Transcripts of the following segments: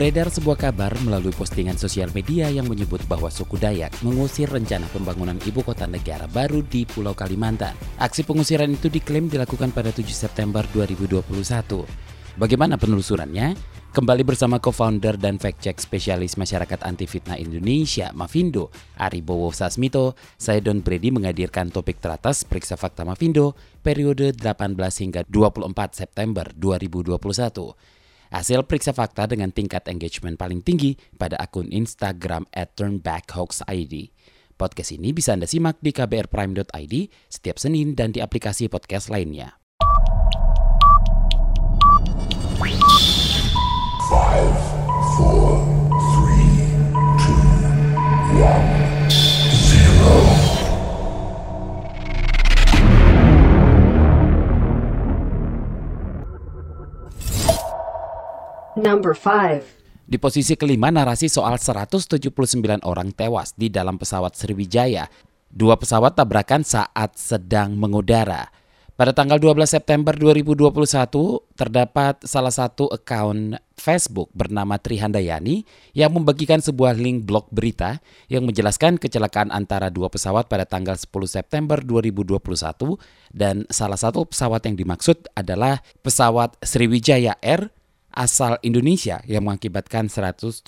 Beredar sebuah kabar melalui postingan sosial media yang menyebut bahwa suku Dayak mengusir rencana pembangunan ibu kota negara baru di Pulau Kalimantan. Aksi pengusiran itu diklaim dilakukan pada 7 September 2021. Bagaimana penelusurannya? Kembali bersama co-founder dan fact-check spesialis masyarakat anti fitnah Indonesia, Mavindo, Aribowo Sasmito, saya Don Brady menghadirkan topik teratas Periksa Fakta Mavindo periode 18 hingga 24 September 2021. Hasil periksa fakta dengan tingkat engagement paling tinggi pada akun Instagram at turnbackhoaxid. Podcast ini bisa Anda simak di kbrprime.id setiap Senin dan di aplikasi podcast lainnya. Number 5. Di posisi kelima narasi soal 179 orang tewas di dalam pesawat Sriwijaya. Dua pesawat tabrakan saat sedang mengudara. Pada tanggal 12 September 2021 terdapat salah satu akun Facebook bernama Trihandayani yang membagikan sebuah link blog berita yang menjelaskan kecelakaan antara dua pesawat pada tanggal 10 September 2021 dan salah satu pesawat yang dimaksud adalah pesawat Sriwijaya Air asal Indonesia yang mengakibatkan 179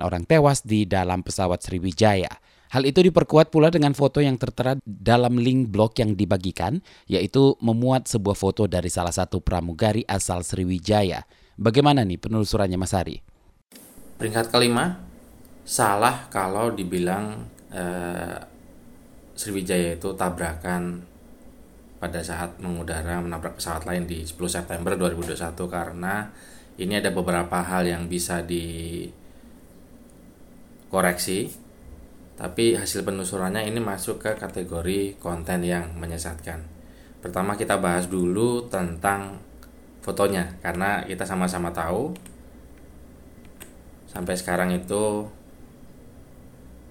orang tewas di dalam pesawat Sriwijaya. Hal itu diperkuat pula dengan foto yang tertera dalam link blog yang dibagikan, yaitu memuat sebuah foto dari salah satu pramugari asal Sriwijaya. Bagaimana nih penelusurannya Mas Ari? Peringkat kelima, salah kalau dibilang eh, Sriwijaya itu tabrakan pada saat mengudara menabrak pesawat lain di 10 September 2021 karena ini ada beberapa hal yang bisa dikoreksi tapi hasil penelusurannya ini masuk ke kategori konten yang menyesatkan. Pertama kita bahas dulu tentang fotonya karena kita sama-sama tahu sampai sekarang itu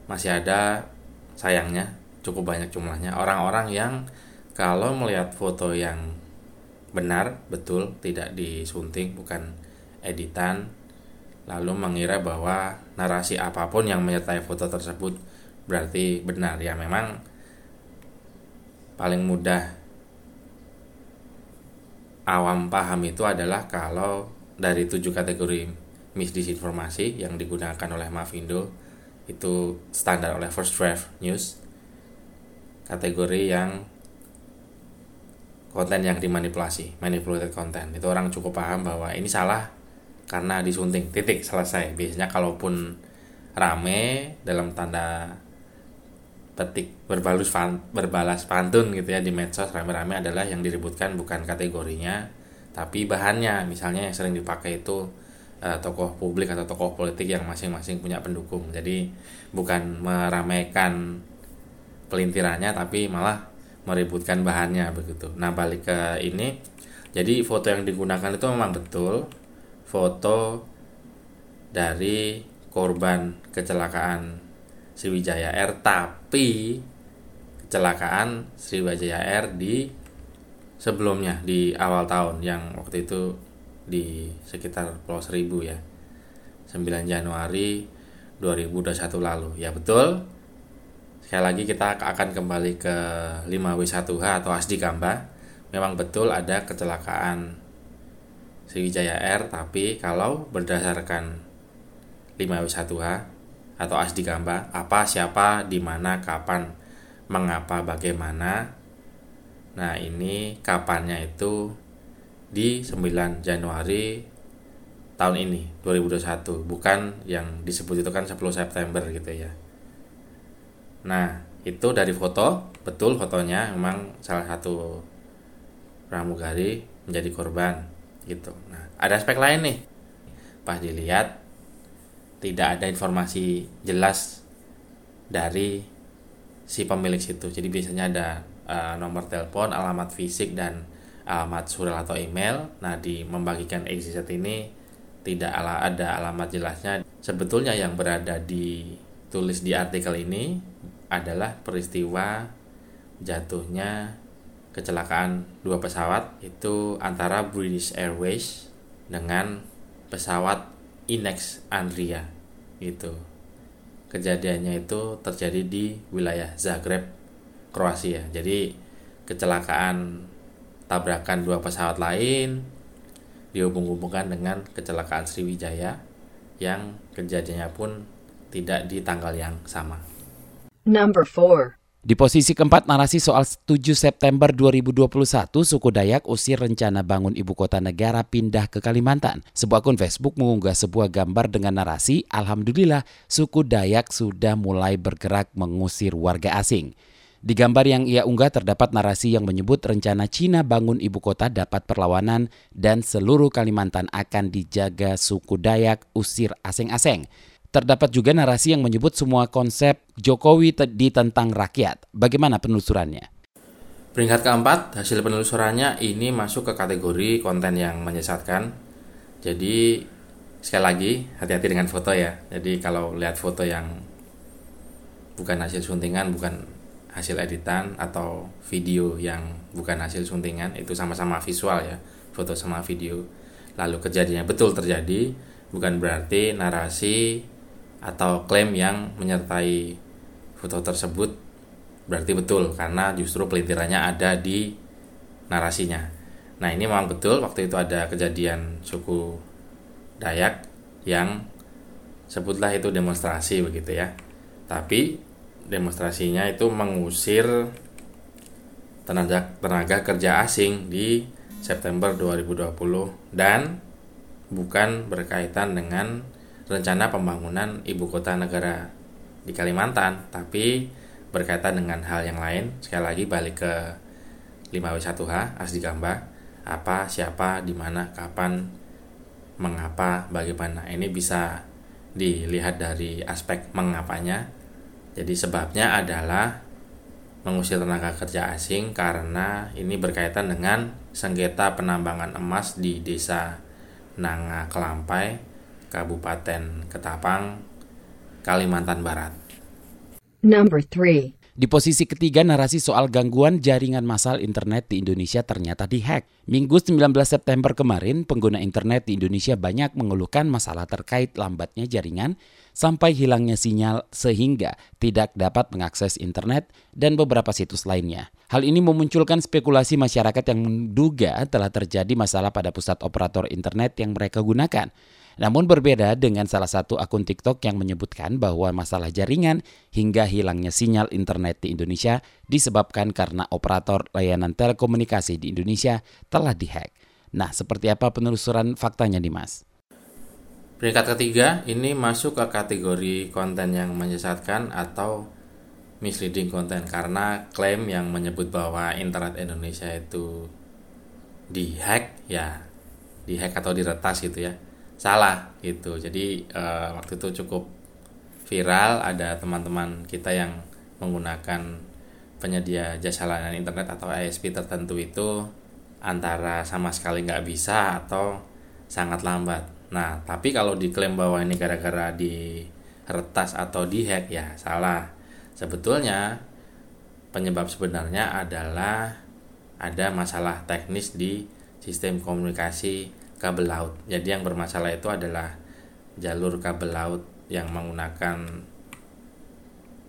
masih ada sayangnya cukup banyak jumlahnya. Orang-orang yang kalau melihat foto yang benar betul tidak disunting bukan editan. Lalu mengira bahwa narasi apa pun yang menyertai foto tersebut berarti benar. Ya memang paling mudah awam paham itu adalah kalau dari tujuh kategori misdisinformasi yang digunakan oleh Mavindo itu standar oleh First Draft News kategori yang konten yang dimanipulasi manipulated content. Itu orang cukup paham bahwa ini salah karena disunting. Titik selesai. Biasanya kalaupun rame dalam tanda petik berbalus fan, berbalas pantun gitu ya di medsos rame-rame adalah yang diributkan bukan kategorinya tapi bahannya. Misalnya yang sering dipakai itu uh, tokoh publik atau tokoh politik yang masing-masing punya pendukung. Jadi bukan meramaikan pelintirannya tapi malah meributkan bahannya begitu. Nah balik ke ini. Jadi foto yang digunakan itu memang betul. Foto dari korban kecelakaan Sriwijaya Air tapi kecelakaan Sriwijaya Air di sebelumnya di awal tahun yang waktu itu di sekitar Pulau Seribu ya. 9 Januari 2021 lalu. Ya betul sekali lagi kita akan kembali ke 5W1H atau Asdi Gamba. Memang betul ada kecelakaan Sriwijaya Air tapi kalau berdasarkan 5W1H atau Asdi Gamba apa siapa di mana kapan mengapa bagaimana. Nah ini kapannya itu di 9 Januari tahun ini 2021 bukan yang disebut itu kan 10 September gitu ya nah itu dari foto betul fotonya memang salah satu pramugari menjadi korban gitu nah ada aspek lain nih pas dilihat tidak ada informasi jelas dari si pemilik situ. Jadi biasanya ada uh, nomor telepon, alamat fisik dan alamat surel atau email. Nah, di membagikan XYZ ini tidak ada alamat jelasnya. Sebetulnya yang berada di tulis di artikel ini adalah peristiwa jatuhnya kecelakaan dua pesawat itu antara British Airways dengan pesawat Inex Andria itu kejadiannya itu terjadi di wilayah Zagreb Kroasia jadi kecelakaan tabrakan dua pesawat lain dihubung-hubungkan dengan kecelakaan Sriwijaya yang kejadiannya pun tidak di tanggal yang sama. Number 4. Di posisi keempat narasi soal 7 September 2021, suku Dayak usir rencana bangun ibu kota negara pindah ke Kalimantan. Sebuah akun Facebook mengunggah sebuah gambar dengan narasi, Alhamdulillah suku Dayak sudah mulai bergerak mengusir warga asing. Di gambar yang ia unggah terdapat narasi yang menyebut rencana Cina bangun ibu kota dapat perlawanan dan seluruh Kalimantan akan dijaga suku Dayak usir asing-asing. Terdapat juga narasi yang menyebut semua konsep Jokowi ditentang rakyat. Bagaimana penelusurannya? Peringkat keempat, hasil penelusurannya ini masuk ke kategori konten yang menyesatkan. Jadi sekali lagi hati-hati dengan foto ya. Jadi kalau lihat foto yang bukan hasil suntingan, bukan hasil editan atau video yang bukan hasil suntingan itu sama-sama visual ya, foto sama video. Lalu kejadiannya betul terjadi, bukan berarti narasi atau klaim yang menyertai foto tersebut berarti betul karena justru pelintirannya ada di narasinya. Nah ini memang betul waktu itu ada kejadian suku Dayak yang sebutlah itu demonstrasi begitu ya. Tapi demonstrasinya itu mengusir tenaga tenaga kerja asing di September 2020 dan bukan berkaitan dengan rencana pembangunan ibu kota negara di Kalimantan, tapi berkaitan dengan hal yang lain. Sekali lagi balik ke 5W1H, Asdi Gamba, apa, siapa, di mana, kapan, mengapa, bagaimana. Ini bisa dilihat dari aspek mengapanya. Jadi sebabnya adalah mengusir tenaga kerja asing karena ini berkaitan dengan sengketa penambangan emas di desa Nanga Kelampai Kabupaten Ketapang, Kalimantan Barat. Number 3. Di posisi ketiga narasi soal gangguan jaringan massal internet di Indonesia ternyata dihack. Minggu 19 September kemarin, pengguna internet di Indonesia banyak mengeluhkan masalah terkait lambatnya jaringan sampai hilangnya sinyal sehingga tidak dapat mengakses internet dan beberapa situs lainnya. Hal ini memunculkan spekulasi masyarakat yang menduga telah terjadi masalah pada pusat operator internet yang mereka gunakan. Namun berbeda dengan salah satu akun TikTok yang menyebutkan bahwa masalah jaringan hingga hilangnya sinyal internet di Indonesia disebabkan karena operator layanan telekomunikasi di Indonesia telah dihack. Nah, seperti apa penelusuran faktanya Dimas? Peringkat ketiga ini masuk ke kategori konten yang menyesatkan atau misleading konten karena klaim yang menyebut bahwa internet Indonesia itu dihack ya dihack atau diretas gitu ya salah gitu jadi uh, waktu itu cukup viral ada teman-teman kita yang menggunakan penyedia jasa layanan internet atau ISP tertentu itu antara sama sekali nggak bisa atau sangat lambat. Nah, tapi kalau diklaim bahwa ini gara-gara di retas atau dihack ya salah. Sebetulnya penyebab sebenarnya adalah ada masalah teknis di sistem komunikasi kabel laut. Jadi yang bermasalah itu adalah jalur kabel laut yang menggunakan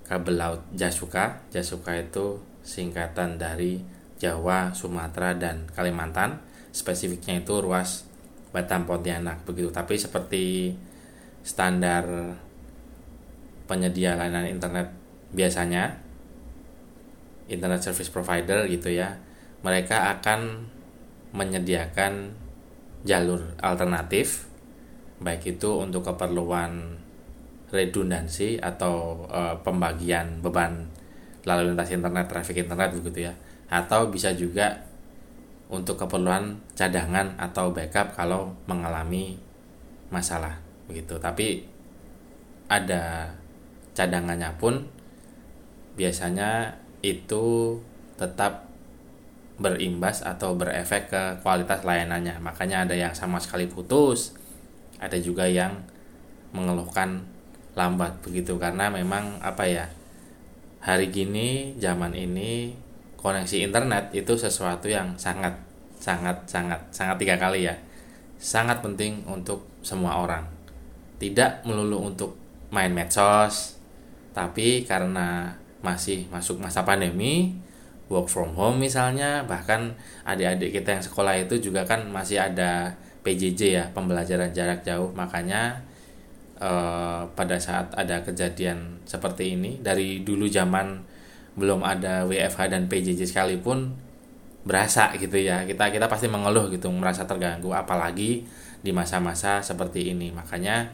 kabel laut Jasuka. Jasuka itu singkatan dari Jawa, Sumatera, dan Kalimantan. Spesifiknya itu ruas Batam Pontianak begitu. Tapi seperti standar penyedia layanan internet biasanya internet service provider gitu ya mereka akan menyediakan jalur alternatif baik itu untuk keperluan redundansi atau e, pembagian beban lalu lintas internet traffic internet begitu ya atau bisa juga untuk keperluan cadangan atau backup kalau mengalami masalah begitu tapi ada cadangannya pun biasanya itu tetap berimbas atau berefek ke kualitas layanannya. Makanya ada yang sama sekali putus, ada juga yang mengeluhkan lambat begitu karena memang apa ya hari gini zaman ini koneksi internet itu sesuatu yang sangat sangat sangat sangat tiga kali ya. Sangat penting untuk semua orang. Tidak melulu untuk main medsos tapi karena masih masuk masa pandemi work from home misalnya bahkan adik-adik kita yang sekolah itu juga kan masih ada PJJ ya pembelajaran jarak jauh. Makanya eh, pada saat ada kejadian seperti ini dari dulu zaman belum ada WFH dan PJJ sekalipun berasa gitu ya. Kita kita pasti mengeluh gitu merasa terganggu apalagi di masa-masa seperti ini. Makanya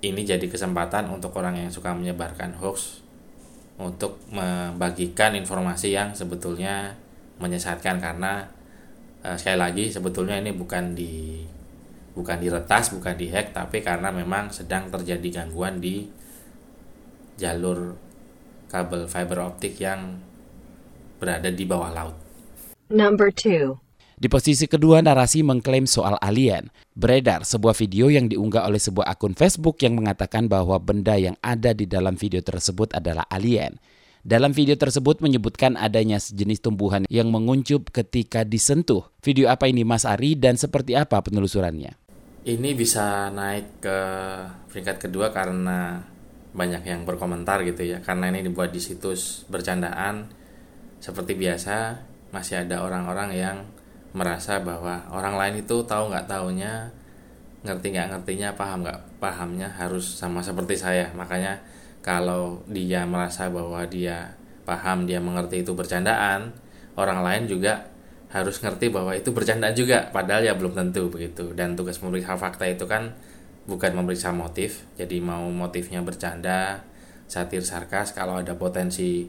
ini jadi kesempatan untuk orang yang suka menyebarkan hoax untuk membagikan informasi yang sebetulnya menyesatkan. Karena eh, sekali lagi sebetulnya ini bukan di bukan diretas bukan dihack tapi karena memang sedang terjadi gangguan di jalur kabel fiber optik yang berada di bawah laut. Number 2. Di posisi kedua, narasi mengklaim soal alien. Beredar sebuah video yang diunggah oleh sebuah akun Facebook yang mengatakan bahwa benda yang ada di dalam video tersebut adalah alien. Dalam video tersebut menyebutkan adanya sejenis tumbuhan yang menguncup ketika disentuh. Video apa ini Mas Ari dan seperti apa penelusurannya? Ini bisa naik ke peringkat kedua karena banyak yang berkomentar gitu ya. Karena ini dibuat di situs bercandaan. Seperti biasa, masih ada orang-orang yang merasa bahwa orang lain itu tahu nggak taunya ngerti nggak ngertinya paham nggak pahamnya harus sama seperti saya makanya kalau dia merasa bahwa dia paham dia mengerti itu bercandaan orang lain juga harus ngerti bahwa itu bercandaan juga padahal ya belum tentu begitu dan tugas memeriksa fakta itu kan bukan memeriksa motif jadi mau motifnya bercanda satir sarkas kalau ada potensi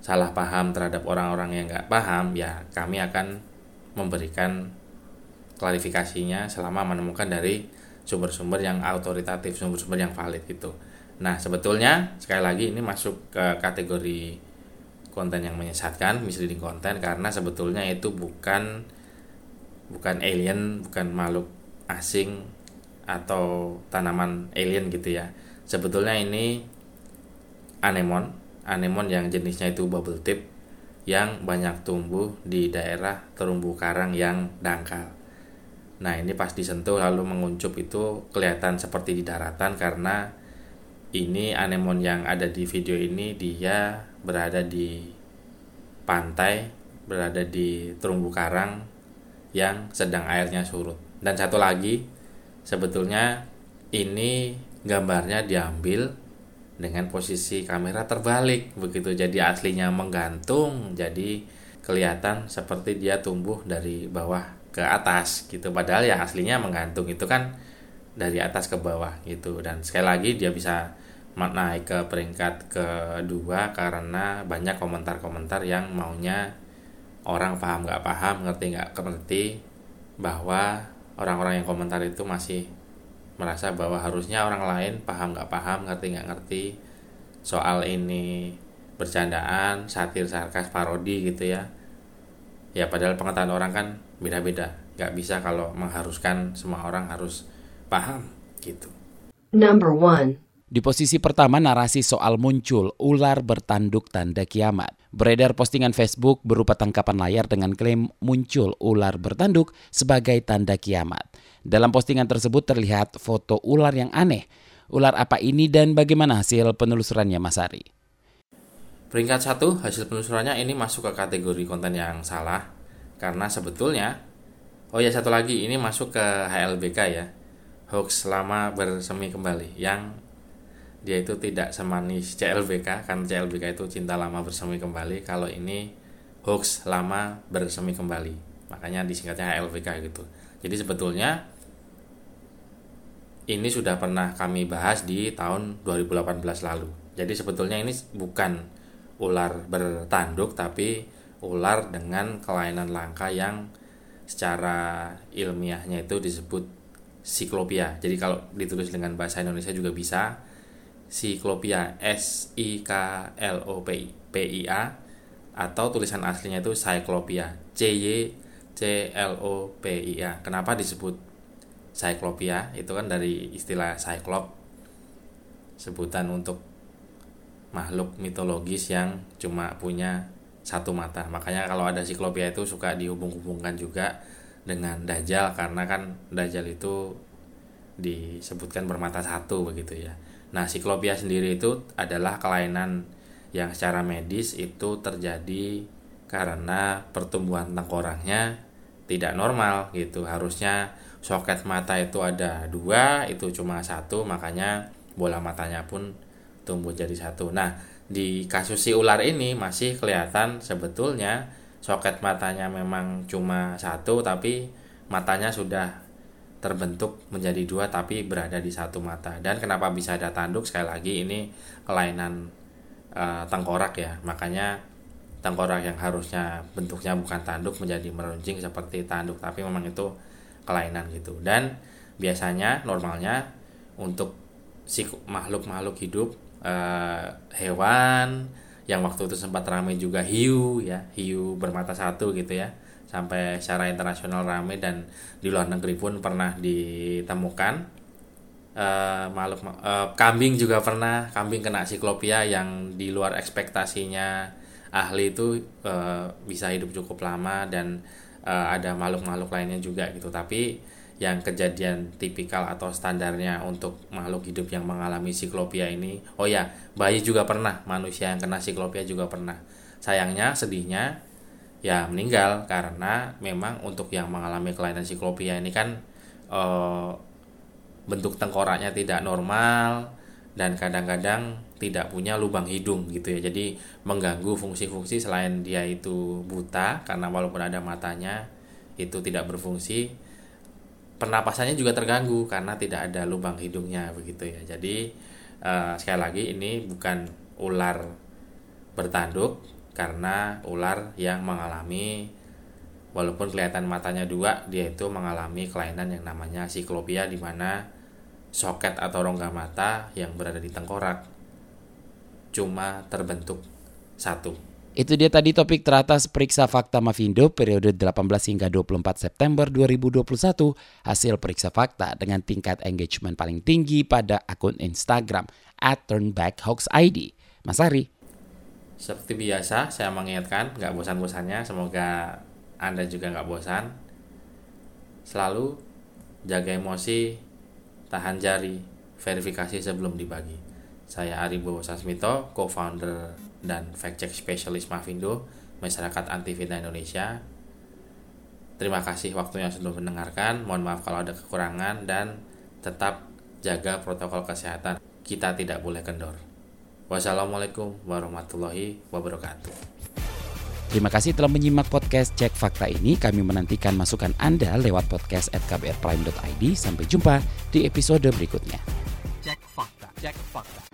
salah paham terhadap orang-orang yang nggak paham ya kami akan memberikan klarifikasinya selama menemukan dari sumber-sumber yang autoritatif, sumber-sumber yang valid gitu. Nah, sebetulnya sekali lagi ini masuk ke kategori konten yang menyesatkan, misleading konten karena sebetulnya itu bukan bukan alien, bukan makhluk asing atau tanaman alien gitu ya. Sebetulnya ini anemon, anemon yang jenisnya itu bubble tip yang banyak tumbuh di daerah terumbu karang yang dangkal. Nah, ini pas disentuh lalu menguncup itu kelihatan seperti di daratan karena ini anemon yang ada di video ini dia berada di pantai, berada di terumbu karang yang sedang airnya surut. Dan satu lagi, sebetulnya ini gambarnya diambil dengan posisi kamera terbalik. Begitu jadi aslinya menggantung jadi kelihatan seperti dia tumbuh dari bawah ke atas gitu. Padahal ya aslinya menggantung itu kan dari atas ke bawah gitu. Dan sekali lagi dia bisa naik ke peringkat kedua karena banyak komentar-komentar yang maunya orang paham nggak paham ngerti nggak ngerti bahwa orang-orang yang komentar itu masih merasa bahwa harusnya orang lain paham nggak paham ngerti nggak ngerti soal ini bercandaan satir sarkas parodi gitu ya ya padahal pengetahuan orang kan beda-beda nggak bisa kalau mengharuskan semua orang harus paham gitu Number 1. Di posisi pertama narasi soal muncul ular bertanduk tanda kiamat. Beredar postingan Facebook berupa tangkapan layar dengan klaim muncul ular bertanduk sebagai tanda kiamat. Dalam postingan tersebut terlihat foto ular yang aneh. Ular apa ini dan bagaimana hasil penelusurannya Mas Ari? Peringkat satu hasil penelusurannya ini masuk ke kategori konten yang salah karena sebetulnya oh ya satu lagi ini masuk ke HLBK ya hoax lama bersemi kembali yang dia itu tidak semanis CLBK karena CLBK itu cinta lama bersemi kembali. Kalau ini hoax lama bersemi kembali. Makanya disingkatnya HLBK gitu. Jadi sebetulnya ini sudah pernah kami bahas di tahun 2018 lalu. Jadi sebetulnya ini bukan ular bertanduk tapi ular dengan kelainan langka yang secara ilmiahnya itu disebut siklopia. Jadi kalau ditulis dengan bahasa Indonesia juga bisa Cyclopia S I K L O P I, P I A atau tulisan aslinya itu Cyclopia C Y C L O P I A. Kenapa disebut Cyclopia? Itu kan dari istilah Cyclop sebutan untuk makhluk mitologis yang cuma punya satu mata. Makanya kalau ada Cyclopia itu suka dihubung-hubungkan juga dengan Dajjal karena kan Dajjal itu disebutkan bermata satu begitu ya. Nah, siklopia sendiri itu adalah kelainan yang secara medis itu terjadi karena pertumbuhan tengkoraknya tidak normal gitu. Harusnya soket mata itu ada dua, itu cuma satu, makanya bola matanya pun tumbuh jadi satu. Nah, di kasus si ular ini masih kelihatan sebetulnya soket matanya memang cuma satu, tapi matanya sudah terbentuk menjadi dua tapi berada di satu mata. Dan kenapa bisa ada tanduk? Sekali lagi ini kelainan uh, tengkorak ya. Makanya tengkorak yang harusnya bentuknya bukan tanduk menjadi meruncing seperti tanduk tapi memang itu kelainan gitu. Dan biasanya normalnya untuk si makhluk-makhluk hidup uh, hewan yang waktu itu sempat ramai juga hiu ya hiu bermata satu gitu ya sampai secara internasional ramai dan di luar negeri pun pernah ditemukan. Uh, makhluk uh, kambing juga pernah kambing kena siklopia yang di luar ekspektasinya ahli itu uh, bisa hidup cukup lama dan uh, ada makhluk-makhluk lainnya juga gitu. Tapi yang kejadian tipikal atau standarnya untuk makhluk hidup yang mengalami siklopia ini oh ya bayi juga pernah manusia yang kena siklopia juga pernah. Sayangnya sedihnya ya meninggal karena memang untuk yang mengalami kelainan siklopia ini kan e, bentuk tengkoraknya tidak normal dan kadang-kadang tidak punya lubang hidung gitu ya. Jadi mengganggu fungsi-fungsi selain dia itu buta karena walaupun ada matanya itu tidak berfungsi. Pernapasannya juga terganggu karena tidak ada lubang hidungnya begitu ya. Jadi e, sekali lagi ini bukan ular bertanduk karena ular yang mengalami walaupun kelihatan matanya dua dia itu mengalami kelainan yang namanya siklopia di mana soket atau rongga mata yang berada di tengkorak cuma terbentuk satu. Itu dia tadi topik teratas periksa fakta Mavindo periode 18 hingga 24 September 2021 hasil periksa fakta dengan tingkat engagement paling tinggi pada akun Instagram at turnbackhoaxid. Mas Ari, seperti biasa, saya mengingatkan, nggak bosan-bosannya, semoga Anda juga nggak bosan. Selalu jaga emosi, tahan jari, verifikasi sebelum dibagi. Saya Ari Bowo Sasmito, co-founder dan fact-check specialist Mavindo, Masyarakat Anti Fitnah Indonesia. Terima kasih waktunya sudah mendengarkan. Mohon maaf kalau ada kekurangan dan tetap jaga protokol kesehatan. Kita tidak boleh kendor. Wassalamualaikum warahmatullahi wabarakatuh. Terima kasih telah menyimak podcast Cek Fakta ini. Kami menantikan masukan Anda lewat podcast at kbrprime.id. Sampai jumpa di episode berikutnya. Cek Fakta. Cek Fakta.